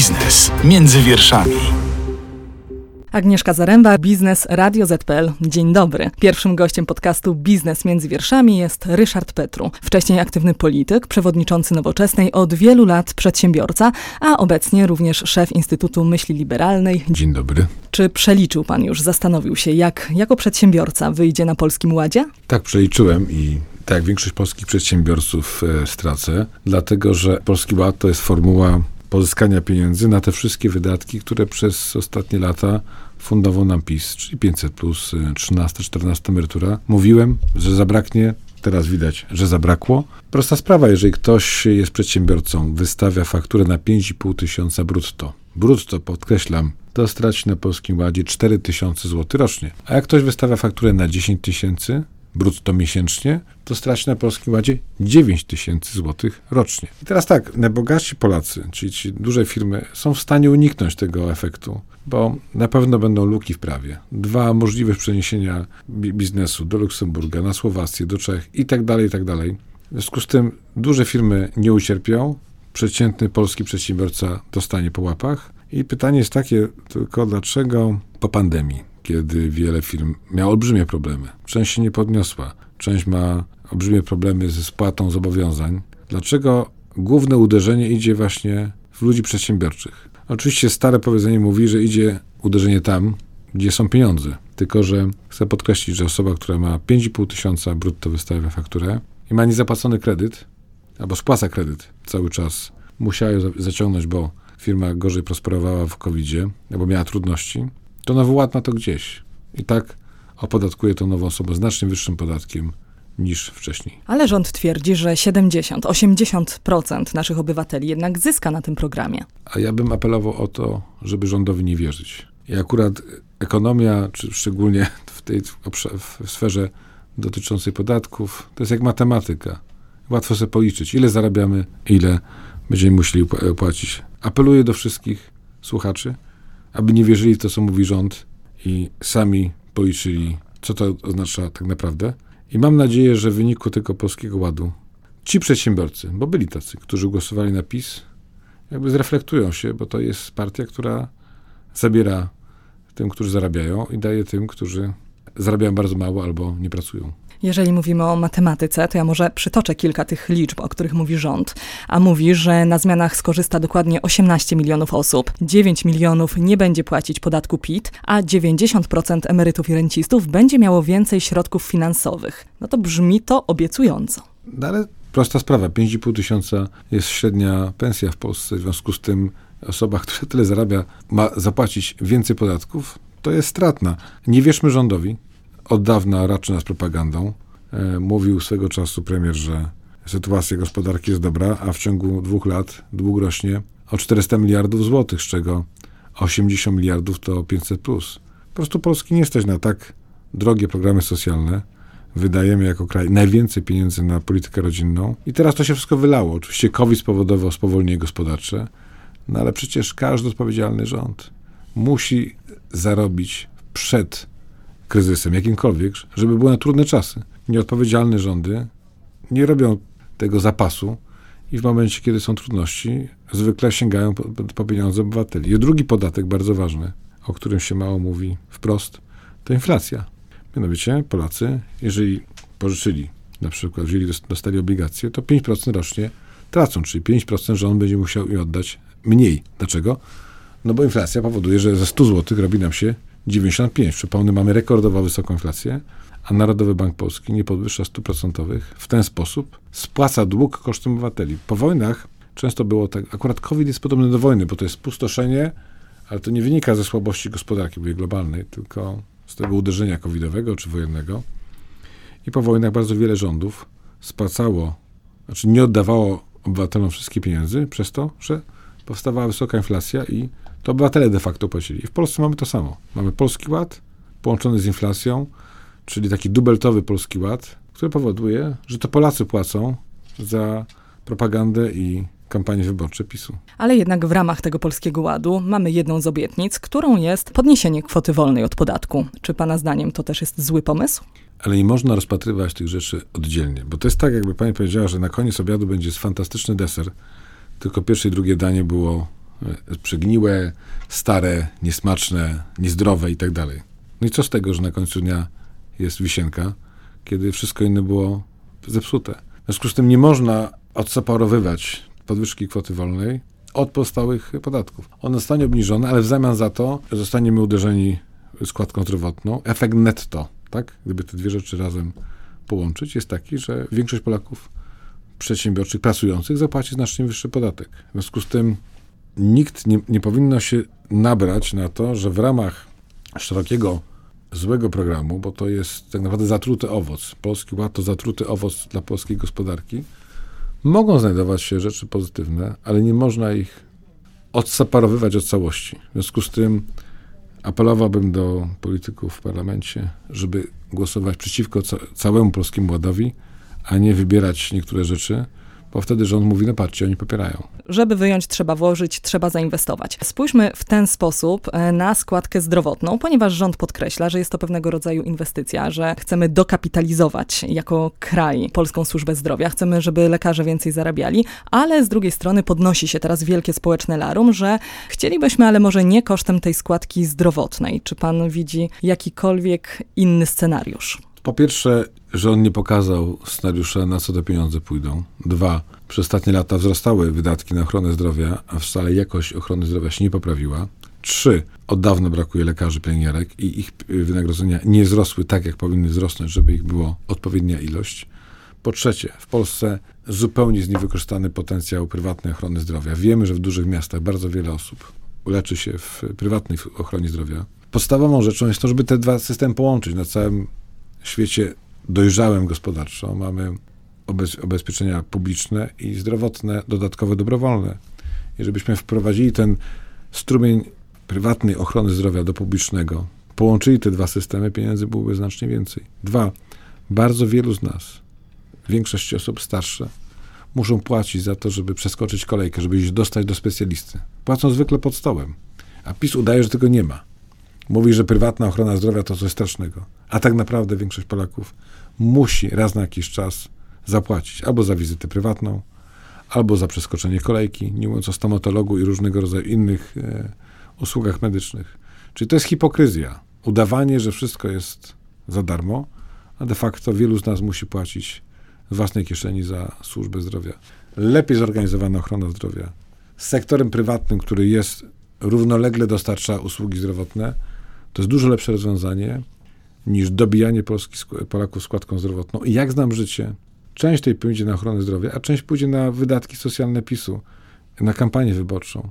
Biznes między wierszami. Agnieszka Zaręba, Biznes Radio ZPL. Dzień dobry. Pierwszym gościem podcastu Biznes między wierszami jest Ryszard Petru. Wcześniej aktywny polityk, przewodniczący Nowoczesnej, od wielu lat przedsiębiorca, a obecnie również szef Instytutu Myśli Liberalnej. Dzień dobry. Czy przeliczył pan już, zastanowił się, jak jako przedsiębiorca wyjdzie na Polskim Ładzie? Tak, przeliczyłem i tak jak większość polskich przedsiębiorców e, stracę, dlatego że Polski Ład to jest formuła pozyskania pieniędzy na te wszystkie wydatki, które przez ostatnie lata fundował nam PiS, czyli 500 plus 13, 14 emerytura. Mówiłem, że zabraknie, teraz widać, że zabrakło. Prosta sprawa, jeżeli ktoś jest przedsiębiorcą, wystawia fakturę na 5,5 tysiąca brutto, brutto podkreślam, to straci na Polskim Ładzie 4 tysiące złotych rocznie. A jak ktoś wystawia fakturę na 10 tysięcy, brutto miesięcznie, to straci na Polskim Ładzie 9 tysięcy złotych rocznie. I teraz tak, najbogatsi Polacy, czyli ci duże firmy, są w stanie uniknąć tego efektu, bo na pewno będą luki w prawie. Dwa możliwe przeniesienia biznesu do Luksemburga, na Słowację, do Czech i tak dalej, i tak dalej. W związku z tym duże firmy nie ucierpią, przeciętny polski przedsiębiorca dostanie po łapach. I pytanie jest takie tylko, dlaczego po pandemii kiedy wiele firm miało olbrzymie problemy. Część się nie podniosła, część ma olbrzymie problemy ze spłatą zobowiązań. Dlaczego główne uderzenie idzie właśnie w ludzi przedsiębiorczych? Oczywiście stare powiedzenie mówi, że idzie uderzenie tam, gdzie są pieniądze. Tylko, że chcę podkreślić, że osoba, która ma 5,5 tysiąca brutto wystawia fakturę i ma niezapłacony kredyt, albo spłaca kredyt cały czas, musiała ją zaciągnąć, bo firma gorzej prosperowała w COVID-zie, albo miała trudności, to nowy ład ma to gdzieś. I tak opodatkuje to nową osobę znacznie wyższym podatkiem niż wcześniej. Ale rząd twierdzi, że 70-80% naszych obywateli jednak zyska na tym programie. A ja bym apelował o to, żeby rządowi nie wierzyć. I akurat ekonomia, czy szczególnie w tej w sferze dotyczącej podatków, to jest jak matematyka. Łatwo sobie policzyć, ile zarabiamy, ile będziemy musieli płacić. Apeluję do wszystkich słuchaczy, aby nie wierzyli w to, co mówi rząd i sami policzyli, co to oznacza tak naprawdę. I mam nadzieję, że w wyniku tego polskiego ładu ci przedsiębiorcy, bo byli tacy, którzy głosowali na PiS, jakby zreflektują się, bo to jest partia, która zabiera tym, którzy zarabiają i daje tym, którzy zarabiają bardzo mało albo nie pracują. Jeżeli mówimy o matematyce, to ja może przytoczę kilka tych liczb, o których mówi rząd. A mówi, że na zmianach skorzysta dokładnie 18 milionów osób, 9 milionów nie będzie płacić podatku PIT, a 90% emerytów i rencistów będzie miało więcej środków finansowych. No to brzmi to obiecująco. No ale prosta sprawa, 5,5 tysiąca jest średnia pensja w Polsce, w związku z tym osoba, która tyle zarabia, ma zapłacić więcej podatków, to jest stratna. Nie wierzmy rządowi, od dawna raczy nas propagandą. E, mówił swego czasu premier, że sytuacja gospodarki jest dobra, a w ciągu dwóch lat dług rośnie o 400 miliardów złotych, z czego 80 miliardów to 500 plus. Po prostu Polski nie stać na tak drogie programy socjalne. Wydajemy jako kraj najwięcej pieniędzy na politykę rodzinną i teraz to się wszystko wylało. Oczywiście COVID spowodował spowolnienie gospodarcze, no ale przecież każdy odpowiedzialny rząd musi zarobić przed kryzysem, jakimkolwiek, żeby były na trudne czasy. Nieodpowiedzialne rządy nie robią tego zapasu i w momencie, kiedy są trudności, zwykle sięgają po, po pieniądze obywateli. I drugi podatek, bardzo ważny, o którym się mało mówi wprost, to inflacja. Mianowicie Polacy, jeżeli pożyczyli, na przykład wzięli, dostali obligacje, to 5% rocznie tracą, czyli 5% rząd będzie musiał im oddać mniej. Dlaczego? No bo inflacja powoduje, że ze 100 zł robi nam się 95. Przypomnę, mamy rekordowo wysoką inflację, a Narodowy Bank Polski nie podwyższa stóp procentowych. W ten sposób spłaca dług kosztem obywateli. Po wojnach często było tak, akurat COVID jest podobny do wojny, bo to jest pustoszenie, ale to nie wynika ze słabości gospodarki globalnej, tylko z tego uderzenia covidowego czy wojennego. I po wojnach bardzo wiele rządów spłacało, znaczy nie oddawało obywatelom wszystkie pieniędzy przez to, że powstawała wysoka inflacja i to obywatele de facto płacili. I w Polsce mamy to samo. Mamy Polski Ład połączony z inflacją, czyli taki dubeltowy Polski Ład, który powoduje, że to Polacy płacą za propagandę i kampanie wyborcze PiSu. Ale jednak w ramach tego Polskiego Ładu mamy jedną z obietnic, którą jest podniesienie kwoty wolnej od podatku. Czy Pana zdaniem to też jest zły pomysł? Ale nie można rozpatrywać tych rzeczy oddzielnie, bo to jest tak, jakby Pani powiedziała, że na koniec obiadu będzie fantastyczny deser, tylko pierwsze i drugie danie było e, przegniłe, stare, niesmaczne, niezdrowe i tak dalej. No i co z tego, że na końcu dnia jest wisienka, kiedy wszystko inne było zepsute. W związku z tym nie można odseparowywać podwyżki kwoty wolnej od pozostałych podatków. Ona zostanie obniżona, ale w zamian za to zostaniemy uderzeni składką zdrowotną. Efekt netto, tak? Gdyby te dwie rzeczy razem połączyć, jest taki, że większość Polaków przedsiębiorczych, pracujących zapłaci znacznie wyższy podatek. W związku z tym nikt nie, nie powinno się nabrać na to, że w ramach szerokiego złego programu, bo to jest tak naprawdę zatruty owoc. Polski Ład to zatruty owoc dla polskiej gospodarki. Mogą znajdować się rzeczy pozytywne, ale nie można ich odseparowywać od całości. W związku z tym apelowałbym do polityków w parlamencie, żeby głosować przeciwko ca całemu Polskiemu Ładowi, a nie wybierać niektóre rzeczy, bo wtedy rząd mówi, no patrzcie, oni popierają. Żeby wyjąć, trzeba włożyć, trzeba zainwestować. Spójrzmy w ten sposób e, na składkę zdrowotną, ponieważ rząd podkreśla, że jest to pewnego rodzaju inwestycja, że chcemy dokapitalizować jako kraj polską służbę zdrowia, chcemy, żeby lekarze więcej zarabiali, ale z drugiej strony podnosi się teraz wielkie społeczne larum, że chcielibyśmy, ale może nie kosztem tej składki zdrowotnej. Czy pan widzi jakikolwiek inny scenariusz? Po pierwsze, że on nie pokazał scenariusza, na co te pieniądze pójdą. Dwa, przez ostatnie lata wzrastały wydatki na ochronę zdrowia, a wcale jakość ochrony zdrowia się nie poprawiła. Trzy, od dawna brakuje lekarzy, pielęgniarek i ich wynagrodzenia nie wzrosły tak, jak powinny wzrosnąć, żeby ich było odpowiednia ilość. Po trzecie, w Polsce zupełnie jest niewykorzystany potencjał prywatnej ochrony zdrowia. Wiemy, że w dużych miastach bardzo wiele osób leczy się w prywatnej ochronie zdrowia. Podstawową rzeczą jest to, żeby te dwa systemy połączyć na całym świecie dojrzałym gospodarczo mamy ubezpieczenia publiczne i zdrowotne, dodatkowe, dobrowolne. I żebyśmy wprowadzili ten strumień prywatnej ochrony zdrowia do publicznego, połączyli te dwa systemy, pieniędzy byłoby znacznie więcej. Dwa, bardzo wielu z nas, większość osób starsze, muszą płacić za to, żeby przeskoczyć kolejkę, żeby się dostać do specjalisty. Płacą zwykle pod stołem. A PiS udaje, że tego nie ma. Mówi, że prywatna ochrona zdrowia to coś strasznego. A tak naprawdę większość Polaków musi raz na jakiś czas zapłacić albo za wizytę prywatną, albo za przeskoczenie kolejki, nie mówiąc o stomatologu i różnego rodzaju innych e, usługach medycznych. Czyli to jest hipokryzja. Udawanie, że wszystko jest za darmo, a de facto wielu z nas musi płacić z własnej kieszeni za służbę zdrowia. Lepiej zorganizowana ochrona zdrowia z sektorem prywatnym, który jest równolegle dostarcza usługi zdrowotne, to jest dużo lepsze rozwiązanie niż dobijanie Polski, Polaków składką zdrowotną. I jak znam życie, część tej pójdzie na ochronę zdrowia, a część pójdzie na wydatki socjalne PiSu, na kampanię wyborczą.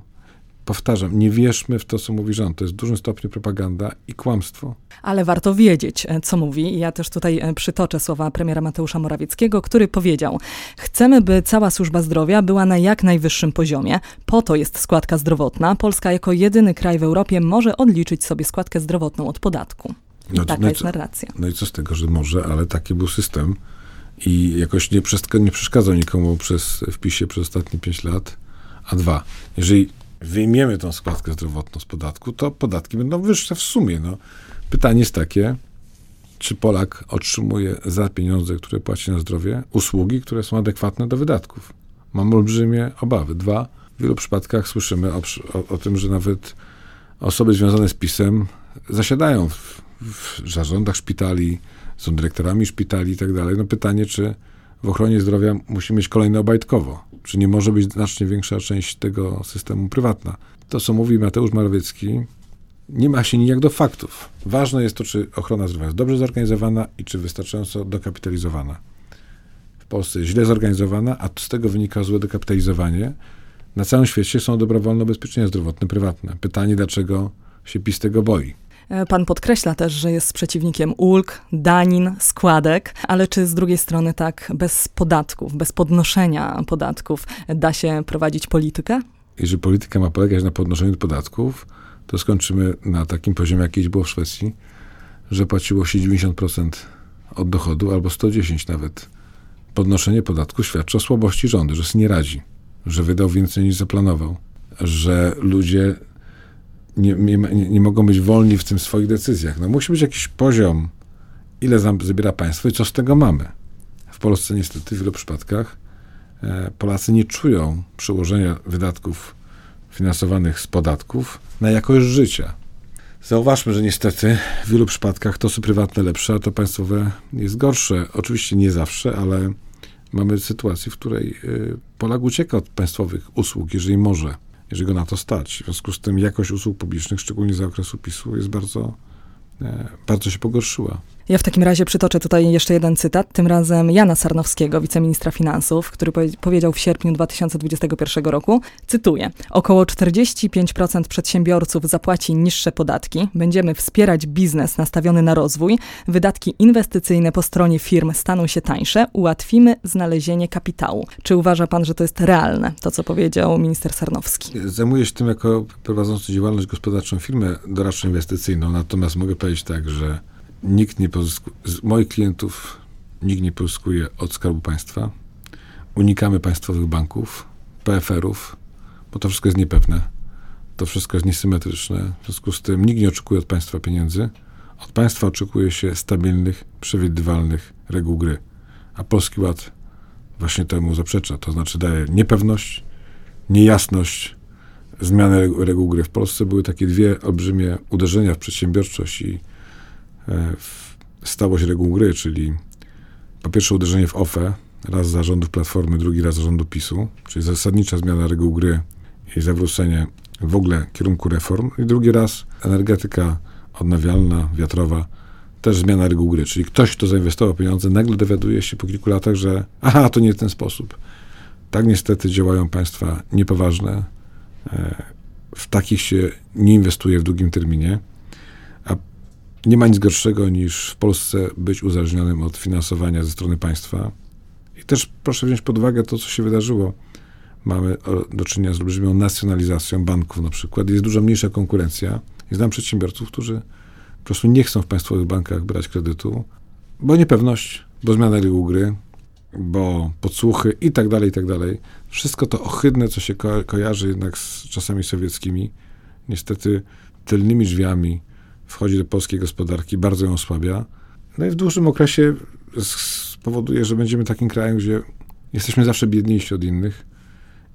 Powtarzam, nie wierzmy w to, co mówi rząd. To jest w dużym stopniu propaganda i kłamstwo. Ale warto wiedzieć, e, co mówi. Ja też tutaj e, przytoczę słowa premiera Mateusza Morawieckiego, który powiedział: Chcemy, by cała służba zdrowia była na jak najwyższym poziomie. Po to jest składka zdrowotna. Polska jako jedyny kraj w Europie może odliczyć sobie składkę zdrowotną od podatku. I no, taka no jest narracja. No i co z tego, że może, ale taki był system i jakoś nie, nie przeszkadzał nikomu przez wpisie przez ostatnie 5 lat. A dwa, jeżeli wyjmiemy tą składkę zdrowotną z podatku, to podatki będą wyższe w sumie. No. Pytanie jest takie, czy Polak otrzymuje za pieniądze, które płaci na zdrowie, usługi, które są adekwatne do wydatków. Mam olbrzymie obawy. Dwa, w wielu przypadkach słyszymy o, o, o tym, że nawet osoby związane z PiSem zasiadają w, w zarządach szpitali, są dyrektorami szpitali i tak dalej. No pytanie, czy w ochronie zdrowia musi mieć kolejne obajtkowo? Czy nie może być znacznie większa część tego systemu prywatna? To, co mówi Mateusz Morawiecki, nie ma się nijak do faktów. Ważne jest to, czy ochrona zdrowia jest dobrze zorganizowana i czy wystarczająco dokapitalizowana. W Polsce jest źle zorganizowana, a z tego wynika złe dokapitalizowanie. Na całym świecie są dobrowolne ubezpieczenia zdrowotne prywatne. Pytanie, dlaczego się PiS tego boi? Pan podkreśla też, że jest przeciwnikiem ulg, danin, składek, ale czy z drugiej strony tak bez podatków, bez podnoszenia podatków da się prowadzić politykę? Jeżeli polityka ma polegać na podnoszeniu podatków, to skończymy na takim poziomie, jaki było w Szwecji, że płaciło się 90% od dochodu, albo 110 nawet. Podnoszenie podatku świadczy o słabości rządu, że sobie nie radzi, że wydał więcej niż zaplanował, że ludzie nie, nie, nie, mogą być wolni w tym swoich decyzjach. No musi być jakiś poziom, ile zabiera państwo i co z tego mamy. W Polsce niestety w wielu przypadkach e, Polacy nie czują przełożenia wydatków finansowanych z podatków na jakość życia. Zauważmy, że niestety w wielu przypadkach to, co prywatne lepsze, a to państwowe jest gorsze. Oczywiście nie zawsze, ale mamy sytuację, w której y, Polak ucieka od państwowych usług, jeżeli może, jeżeli go na to stać. W związku z tym jakość usług publicznych, szczególnie za okresu PiSu, jest bardzo, e, bardzo się pogorszyła. Ja w takim razie przytoczę tutaj jeszcze jeden cytat, tym razem Jana Sarnowskiego, wiceministra finansów, który powie powiedział w sierpniu 2021 roku, cytuję, około 45% przedsiębiorców zapłaci niższe podatki, będziemy wspierać biznes nastawiony na rozwój, wydatki inwestycyjne po stronie firm staną się tańsze, ułatwimy znalezienie kapitału. Czy uważa pan, że to jest realne, to co powiedział minister Sarnowski? Zajmuję się tym jako prowadzący działalność gospodarczą firmę doradczo-inwestycyjną, natomiast mogę powiedzieć tak, że nikt nie pozyskuje, z moich klientów nikt nie pozyskuje od Skarbu Państwa. Unikamy państwowych banków, PFR-ów, bo to wszystko jest niepewne. To wszystko jest niesymetryczne. W związku z tym nikt nie oczekuje od państwa pieniędzy. Od państwa oczekuje się stabilnych, przewidywalnych reguł gry. A Polski Ład właśnie temu zaprzecza. To znaczy daje niepewność, niejasność, zmianę reguł gry. W Polsce były takie dwie olbrzymie uderzenia w przedsiębiorczość i stało się gry, czyli po pierwsze uderzenie w OFE, raz zarządów Platformy, drugi raz zarządu PiSu, czyli zasadnicza zmiana reguł gry i zawrócenie w ogóle kierunku reform. I drugi raz energetyka odnawialna, wiatrowa, też zmiana reguł gry, czyli ktoś, kto zainwestował pieniądze, nagle dowiaduje się po kilku latach, że aha, to nie ten sposób. Tak niestety działają państwa niepoważne. E, w takich się nie inwestuje w długim terminie. Nie ma nic gorszego niż w Polsce być uzależnionym od finansowania ze strony państwa. I też proszę wziąć pod uwagę to, co się wydarzyło. Mamy do czynienia z olbrzymią nacjonalizacją banków na przykład. Jest dużo mniejsza konkurencja. I znam przedsiębiorców, którzy po prostu nie chcą w państwowych bankach brać kredytu, bo niepewność, bo zmiana reguł gry, bo podsłuchy i tak dalej, i tak dalej. Wszystko to ohydne, co się ko kojarzy jednak z czasami sowieckimi, niestety tylnymi drzwiami wchodzi do polskiej gospodarki, bardzo ją osłabia. No i w dłuższym okresie spowoduje, że będziemy takim krajem, gdzie jesteśmy zawsze biedniejsi od innych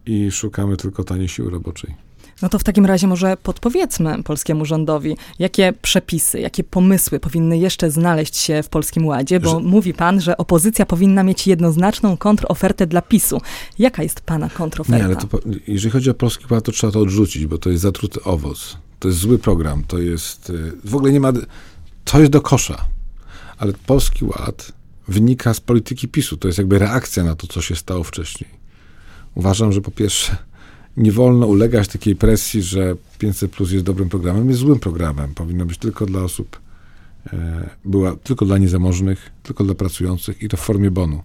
i szukamy tylko taniej siły roboczej. No to w takim razie może podpowiedzmy polskiemu rządowi, jakie przepisy, jakie pomysły powinny jeszcze znaleźć się w Polskim Ładzie, bo że... mówi pan, że opozycja powinna mieć jednoznaczną kontrofertę dla PiSu. Jaka jest pana kontroferta? Nie, ale to, jeżeli chodzi o Polski Ład, to trzeba to odrzucić, bo to jest zatruty owoc. To jest zły program, to jest, y, w ogóle nie ma, to jest do kosza. Ale Polski Ład wynika z polityki PiSu, to jest jakby reakcja na to, co się stało wcześniej. Uważam, że po pierwsze nie wolno ulegać takiej presji, że 500 Plus jest dobrym programem, jest złym programem. Powinno być tylko dla osób, e, była tylko dla niezamożnych, tylko dla pracujących i to w formie bonu.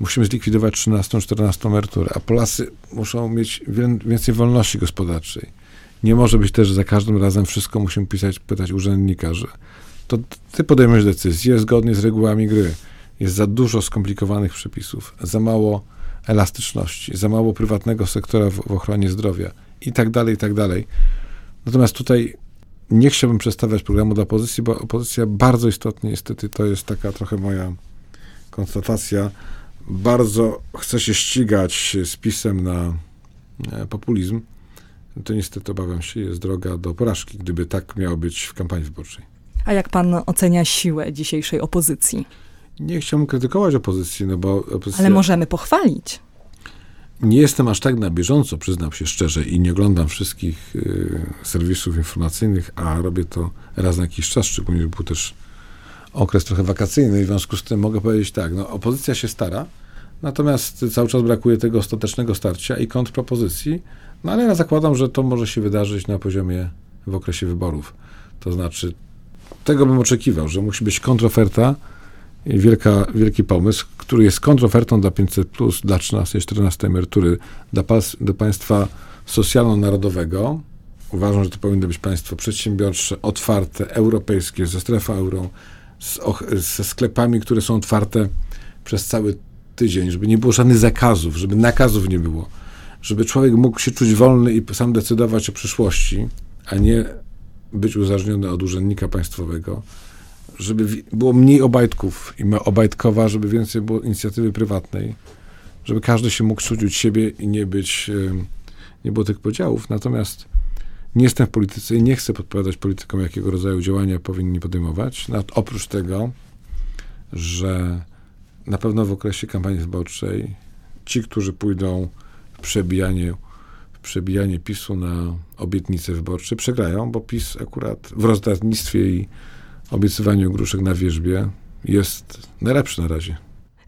Musimy zlikwidować 13-14 emeryturę, a Polacy muszą mieć więcej wolności gospodarczej. Nie może być też, że za każdym razem wszystko musimy pisać, pytać urzędnika, że to ty podejmujesz decyzję zgodnie z regułami gry. Jest za dużo skomplikowanych przepisów, za mało elastyczności, za mało prywatnego sektora w, w ochronie zdrowia i tak dalej, i tak dalej. Natomiast tutaj nie chciałbym przedstawiać programu dla opozycji, bo opozycja bardzo istotnie, niestety, to jest taka trochę moja konstatacja, bardzo chce się ścigać z pisem na e, populizm, to niestety obawiam się, jest droga do porażki, gdyby tak miało być w kampanii wyborczej. A jak pan ocenia siłę dzisiejszej opozycji? Nie chciałbym krytykować opozycji, no bo opozycja... Ale możemy pochwalić. Nie jestem aż tak na bieżąco, przyznam się szczerze, i nie oglądam wszystkich y, serwisów informacyjnych, a robię to raz na jakiś czas, szczególnie, był też okres trochę wakacyjny i w związku z tym mogę powiedzieć tak, no opozycja się stara, natomiast cały czas brakuje tego ostatecznego starcia i kontrpropozycji, no ale ja zakładam, że to może się wydarzyć na poziomie w okresie wyborów. To znaczy, tego bym oczekiwał, że musi być kontroferta, wielka, wielki pomysł, który jest kontrofertą dla 500, plus, dla 13 i 14 emerytury, dla, dla państwa socjalno-narodowego. Uważam, że to powinno być państwo przedsiębiorcze, otwarte, europejskie, ze strefą euro, z, ze sklepami, które są otwarte przez cały tydzień, żeby nie było żadnych zakazów, żeby nakazów nie było, żeby człowiek mógł się czuć wolny i sam decydować o przyszłości, a nie być uzależniony od urzędnika państwowego żeby było mniej obajtków i obajtkowa, żeby więcej było inicjatywy prywatnej, żeby każdy się mógł czuć siebie i nie być, nie było tych podziałów, natomiast nie jestem w polityce i nie chcę podpowiadać politykom, jakiego rodzaju działania powinni podejmować. Nawet oprócz tego, że na pewno w okresie kampanii wyborczej ci, którzy pójdą przebijanie, przebijanie PiSu na obietnice wyborcze, przegrają, bo PiS akurat w rozdawnictwie i obiecywaniu gruszek na wierzbie jest najlepszy na razie.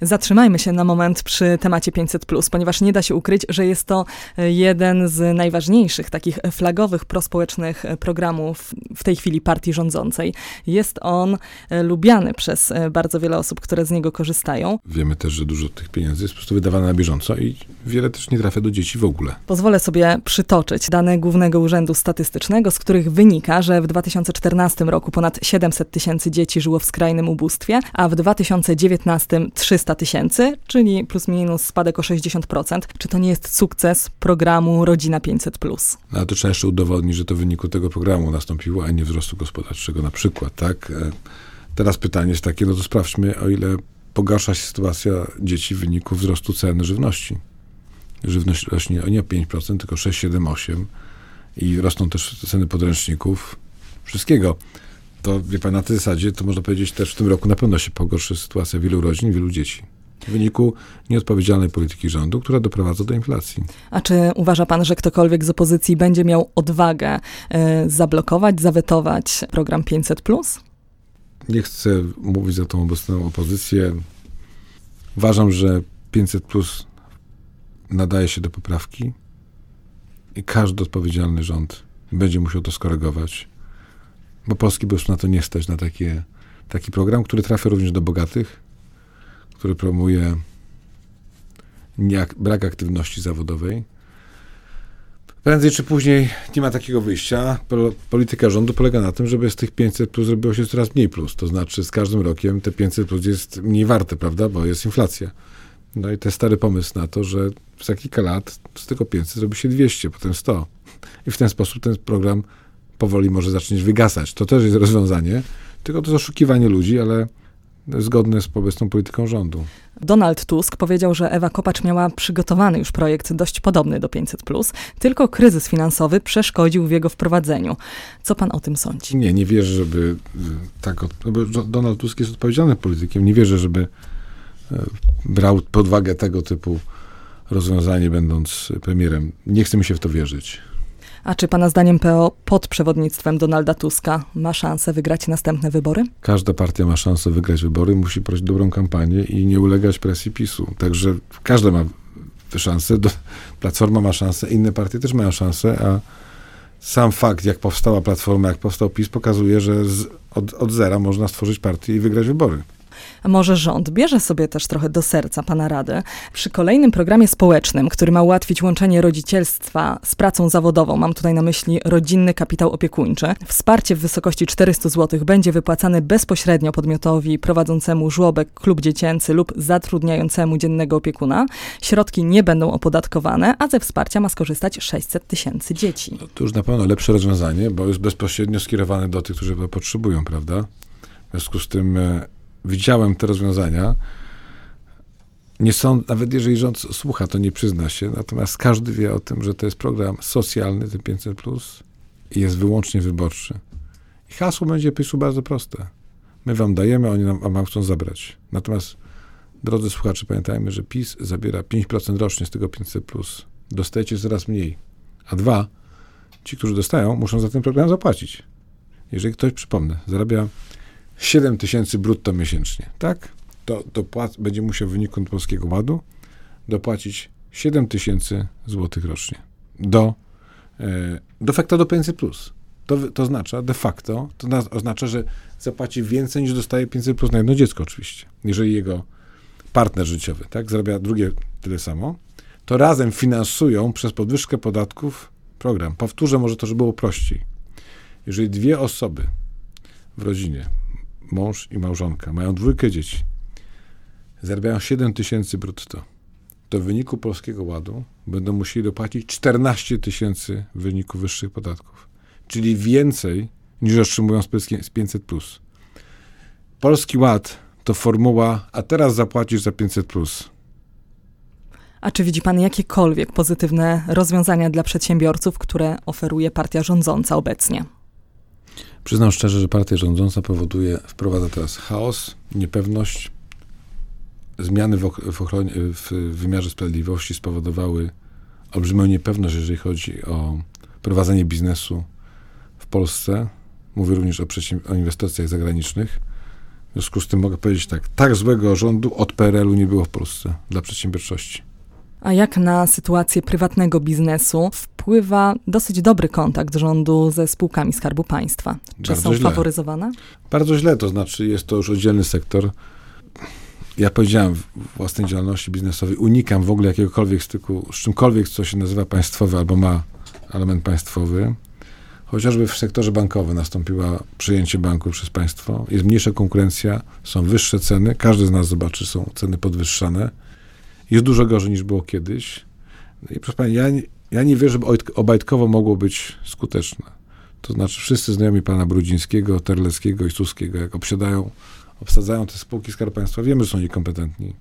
Zatrzymajmy się na moment przy temacie 500, ponieważ nie da się ukryć, że jest to e, jeden z najważniejszych, takich flagowych prospołecznych e, programów w tej chwili partii rządzącej. Jest on e, lubiany przez bardzo wiele osób, które z niego korzystają. Wiemy też, że dużo tych pieniędzy jest po prostu wydawane na bieżąco i wiele też nie trafia do dzieci w ogóle. Pozwolę sobie przytoczyć dane Głównego Urzędu Statystycznego, z których wynika, że w 2014 roku ponad 700 tysięcy dzieci żyło w skrajnym ubóstwie, a w 2019 300 tysięcy, czyli plus minus spadek o 60%. Czy to nie jest sukces programu Rodzina 500? No, ale to trzeba jeszcze udowodnić, że to w wyniku tego programu nastąpiło, a nie wzrostu gospodarczego na przykład, tak? E, teraz pytanie jest takie, no to sprawdźmy, o ile pogarsza się sytuacja dzieci w wyniku wzrostu cen żywności. Żywność rośnie nie o 5%, tylko 6, 7, 8 i rosną też ceny podręczników, wszystkiego to wie pan, na tej zasadzie to można powiedzieć też w tym roku na pewno się pogorszy sytuacja wielu rodzin, wielu dzieci. W wyniku nieodpowiedzialnej polityki rządu, która doprowadza do inflacji. A czy uważa pan, że ktokolwiek z opozycji będzie miał odwagę y, zablokować, zawetować program 500? Nie chcę mówić za tą obecną opozycję. Uważam, że 500 plus nadaje się do poprawki i każdy odpowiedzialny rząd będzie musiał to skorygować bo Polski by już na to nie stać, na takie, taki program, który trafia również do bogatych, który promuje brak aktywności zawodowej. Prędzej czy później nie ma takiego wyjścia. Polityka rządu polega na tym, żeby z tych 500 plus zrobiło się coraz mniej plus. To znaczy z każdym rokiem te 500 plus jest mniej warte, prawda, bo jest inflacja. No i jest stary pomysł na to, że za kilka lat z tego 500 zrobi się 200, potem 100. I w ten sposób ten program powoli może zacząć wygasać. To też jest rozwiązanie, tylko to jest oszukiwanie ludzi, ale zgodne z obecną polityką rządu. Donald Tusk powiedział, że Ewa Kopacz miała przygotowany już projekt dość podobny do 500, tylko kryzys finansowy przeszkodził w jego wprowadzeniu. Co pan o tym sądzi? Nie, nie wierzę, żeby y, tak. No Donald Tusk jest odpowiedzialnym politykiem. Nie wierzę, żeby y, brał pod uwagę tego typu rozwiązanie, będąc premierem. Nie chce mi się w to wierzyć. A czy pana zdaniem PO pod przewodnictwem Donalda Tuska ma szansę wygrać następne wybory? Każda partia ma szansę wygrać wybory, musi prowadzić dobrą kampanię i nie ulegać presji PiSu. Także każda ma szansę, Platforma ma szansę, inne partie też mają szansę, a sam fakt, jak powstała Platforma, jak powstał PiS, pokazuje, że z, od, od zera można stworzyć partię i wygrać wybory. Może rząd bierze sobie też trochę do serca Pana Rady przy kolejnym programie społecznym, który ma ułatwić łączenie rodzicielstwa z pracą zawodową, mam tutaj na myśli rodzinny kapitał opiekuńczy. Wsparcie w wysokości 400 zł będzie wypłacane bezpośrednio podmiotowi prowadzącemu żłobek, klub dziecięcy lub zatrudniającemu dziennego opiekuna. Środki nie będą opodatkowane, a ze wsparcia ma skorzystać 600 tysięcy dzieci. No to już na pewno lepsze rozwiązanie, bo jest bezpośrednio skierowane do tych, którzy go potrzebują, prawda? W związku z tym e, widziałem te rozwiązania. Nie są, nawet jeżeli rząd słucha, to nie przyzna się. Natomiast każdy wie o tym, że to jest program socjalny, ten 500 plus i jest wyłącznie wyborczy. I hasło będzie PiSu bardzo proste. My wam dajemy, oni nam, wam chcą zabrać. Natomiast, drodzy słuchacze, pamiętajmy, że PiS zabiera 5% rocznie z tego 500 plus. Dostajecie coraz mniej. A dwa, ci, którzy dostają, muszą za ten program zapłacić. Jeżeli ktoś, przypomnę, zarabia 7 tysięcy brutto miesięcznie, tak? To, to płac, będzie musiał w wyniku Polskiego Ładu dopłacić 7 tysięcy złotych rocznie do, e, de facto do 500+. Plus. To, to oznacza de facto, to oznacza, że zapłaci więcej niż dostaje 500 plus na jedno dziecko oczywiście. Jeżeli jego partner życiowy, tak, zarabia drugie tyle samo, to razem finansują przez podwyżkę podatków program. Powtórzę może to, żeby było prościej. Jeżeli dwie osoby w rodzinie mąż i małżonka, mają dwójkę dzieci, zarabiają 7 tysięcy brutto, to w wyniku Polskiego Ładu będą musieli dopłacić 14 tysięcy w wyniku wyższych podatków. Czyli więcej niż otrzymują z 500+. Plus. Polski Ład to formuła, a teraz zapłacisz za 500+. Plus. A czy widzi pan jakiekolwiek pozytywne rozwiązania dla przedsiębiorców, które oferuje partia rządząca obecnie? Przyznam szczerze, że partia rządząca powoduje, wprowadza teraz chaos, niepewność. Zmiany w, w, ochronie, w wymiarze sprawiedliwości spowodowały olbrzymią niepewność, jeżeli chodzi o prowadzenie biznesu w Polsce. Mówię również o, o inwestycjach zagranicznych. W związku z tym mogę powiedzieć tak, tak złego rządu od PRL-u nie było w Polsce dla przedsiębiorczości. A jak na sytuację prywatnego biznesu wpływa dosyć dobry kontakt rządu ze spółkami Skarbu Państwa? Czy Bardzo są źle. faworyzowane? Bardzo źle, to znaczy jest to już oddzielny sektor. Ja powiedziałem w własnej działalności biznesowej, unikam w ogóle jakiegokolwiek styku z czymkolwiek, co się nazywa państwowe albo ma element państwowy. Chociażby w sektorze bankowym nastąpiło przyjęcie banku przez państwo. Jest mniejsza konkurencja, są wyższe ceny. Każdy z nas zobaczy, są ceny podwyższane. Jest dużo gorzej niż było kiedyś. No I proszę pani, ja, ja nie wierzę, żeby obajtkowo mogło być skuteczne. To znaczy wszyscy znajomi pana Brudzińskiego, Terleckiego i Suskiego, jak obsiadają, obsadzają te spółki Skarbu Państwa, wiemy, że są niekompetentni.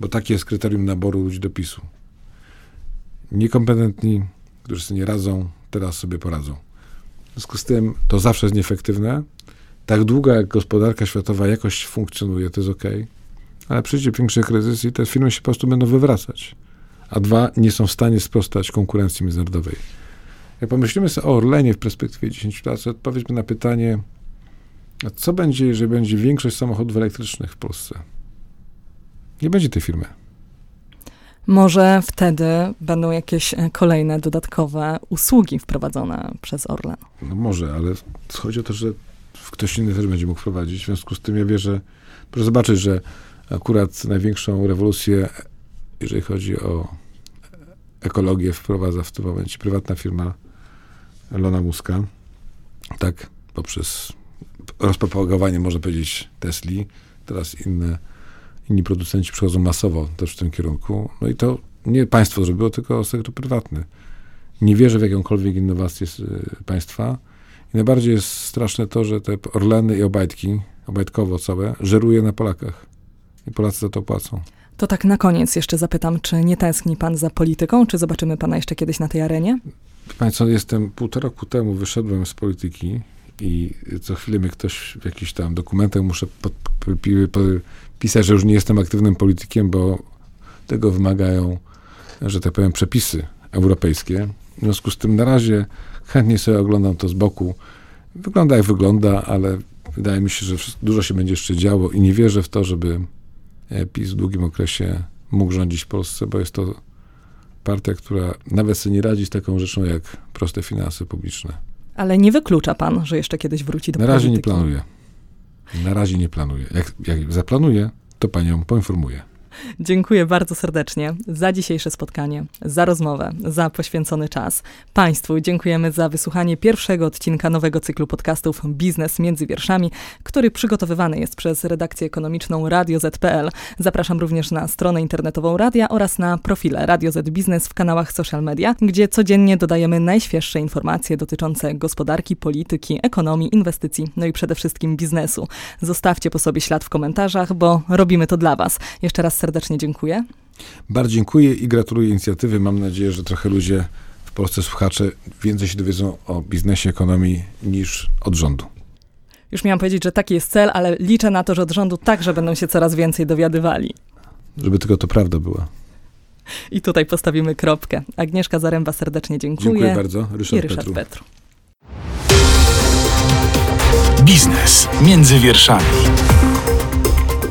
Bo takie jest kryterium naboru ludzi do PiSu. Niekompetentni, którzy sobie nie radzą, teraz sobie poradzą. W związku z tym to zawsze jest nieefektywne. Tak długo jak gospodarka światowa jakoś funkcjonuje, to jest ok, ale przyjdzie większy kryzys i te firmy się po prostu będą wywracać. A dwa, nie są w stanie sprostać konkurencji międzynarodowej. Jak pomyślimy sobie o Orlenie w perspektywie 10 lat, to odpowiedźmy na pytanie, a co będzie, jeżeli będzie większość samochodów elektrycznych w Polsce? Nie będzie tej firmy. Może wtedy będą jakieś e, kolejne dodatkowe usługi wprowadzone przez Orlen. No może, ale chodzi o to, że ktoś inny też będzie mógł wprowadzić. W związku z tym ja wierzę, proszę zobaczyć, że akurat największą rewolucję, jeżeli chodzi o ekologię, wprowadza w tym momencie prywatna firma Elona Muska. Tak, poprzez rozpropagowanie, można powiedzieć, Tesli. Teraz inne, inni producenci przychodzą masowo też w tym kierunku. No i to nie państwo zrobiło, tylko sektor prywatny. Nie wierzę w jakąkolwiek innowację z państwa. I najbardziej jest straszne to, że te Orleny i Obajtki, Obajtkowo całe, żeruje na Polakach. I Polacy za to płacą. To tak na koniec jeszcze zapytam, czy nie tęskni pan za polityką, czy zobaczymy pana jeszcze kiedyś na tej arenie? Państwo, jestem półtora roku temu wyszedłem z polityki i co chwilę mnie ktoś w jakichś tam dokumentach muszę pisać, że już nie jestem aktywnym politykiem, bo tego wymagają, że tak powiem, przepisy europejskie. W związku z tym na razie chętnie sobie oglądam to z boku. Wygląda jak wygląda, ale wydaje mi się, że dużo się będzie jeszcze działo i nie wierzę w to, żeby PiS w długim okresie mógł rządzić w Polsce, bo jest to partia, która nawet sobie nie radzi z taką rzeczą jak proste finanse publiczne. Ale nie wyklucza pan, że jeszcze kiedyś wróci do Na polityki? razie nie planuję. Na razie nie planuję. Jak, jak zaplanuję, to panią poinformuję. Dziękuję bardzo serdecznie za dzisiejsze spotkanie, za rozmowę, za poświęcony czas. Państwu dziękujemy za wysłuchanie pierwszego odcinka nowego cyklu podcastów Biznes między wierszami, który przygotowywany jest przez redakcję ekonomiczną Radio Z.pl. Zapraszam również na stronę internetową radia oraz na profile Radio Z Biznes w kanałach social media, gdzie codziennie dodajemy najświeższe informacje dotyczące gospodarki, polityki, ekonomii, inwestycji, no i przede wszystkim biznesu. Zostawcie po sobie ślad w komentarzach, bo robimy to dla Was. Jeszcze raz serdecznie dziękuję. Bardzo dziękuję i gratuluję inicjatywy. Mam nadzieję, że trochę ludzie w Polsce, słuchacze, więcej się dowiedzą o biznesie, ekonomii niż od rządu. Już miałam powiedzieć, że taki jest cel, ale liczę na to, że od rządu także będą się coraz więcej dowiadywali. Żeby tylko to prawda była. I tutaj postawimy kropkę. Agnieszka Zaręba serdecznie dziękuję. Dziękuję bardzo. Ryszard, I Ryszard Petru. Petru. Biznes między wierszami.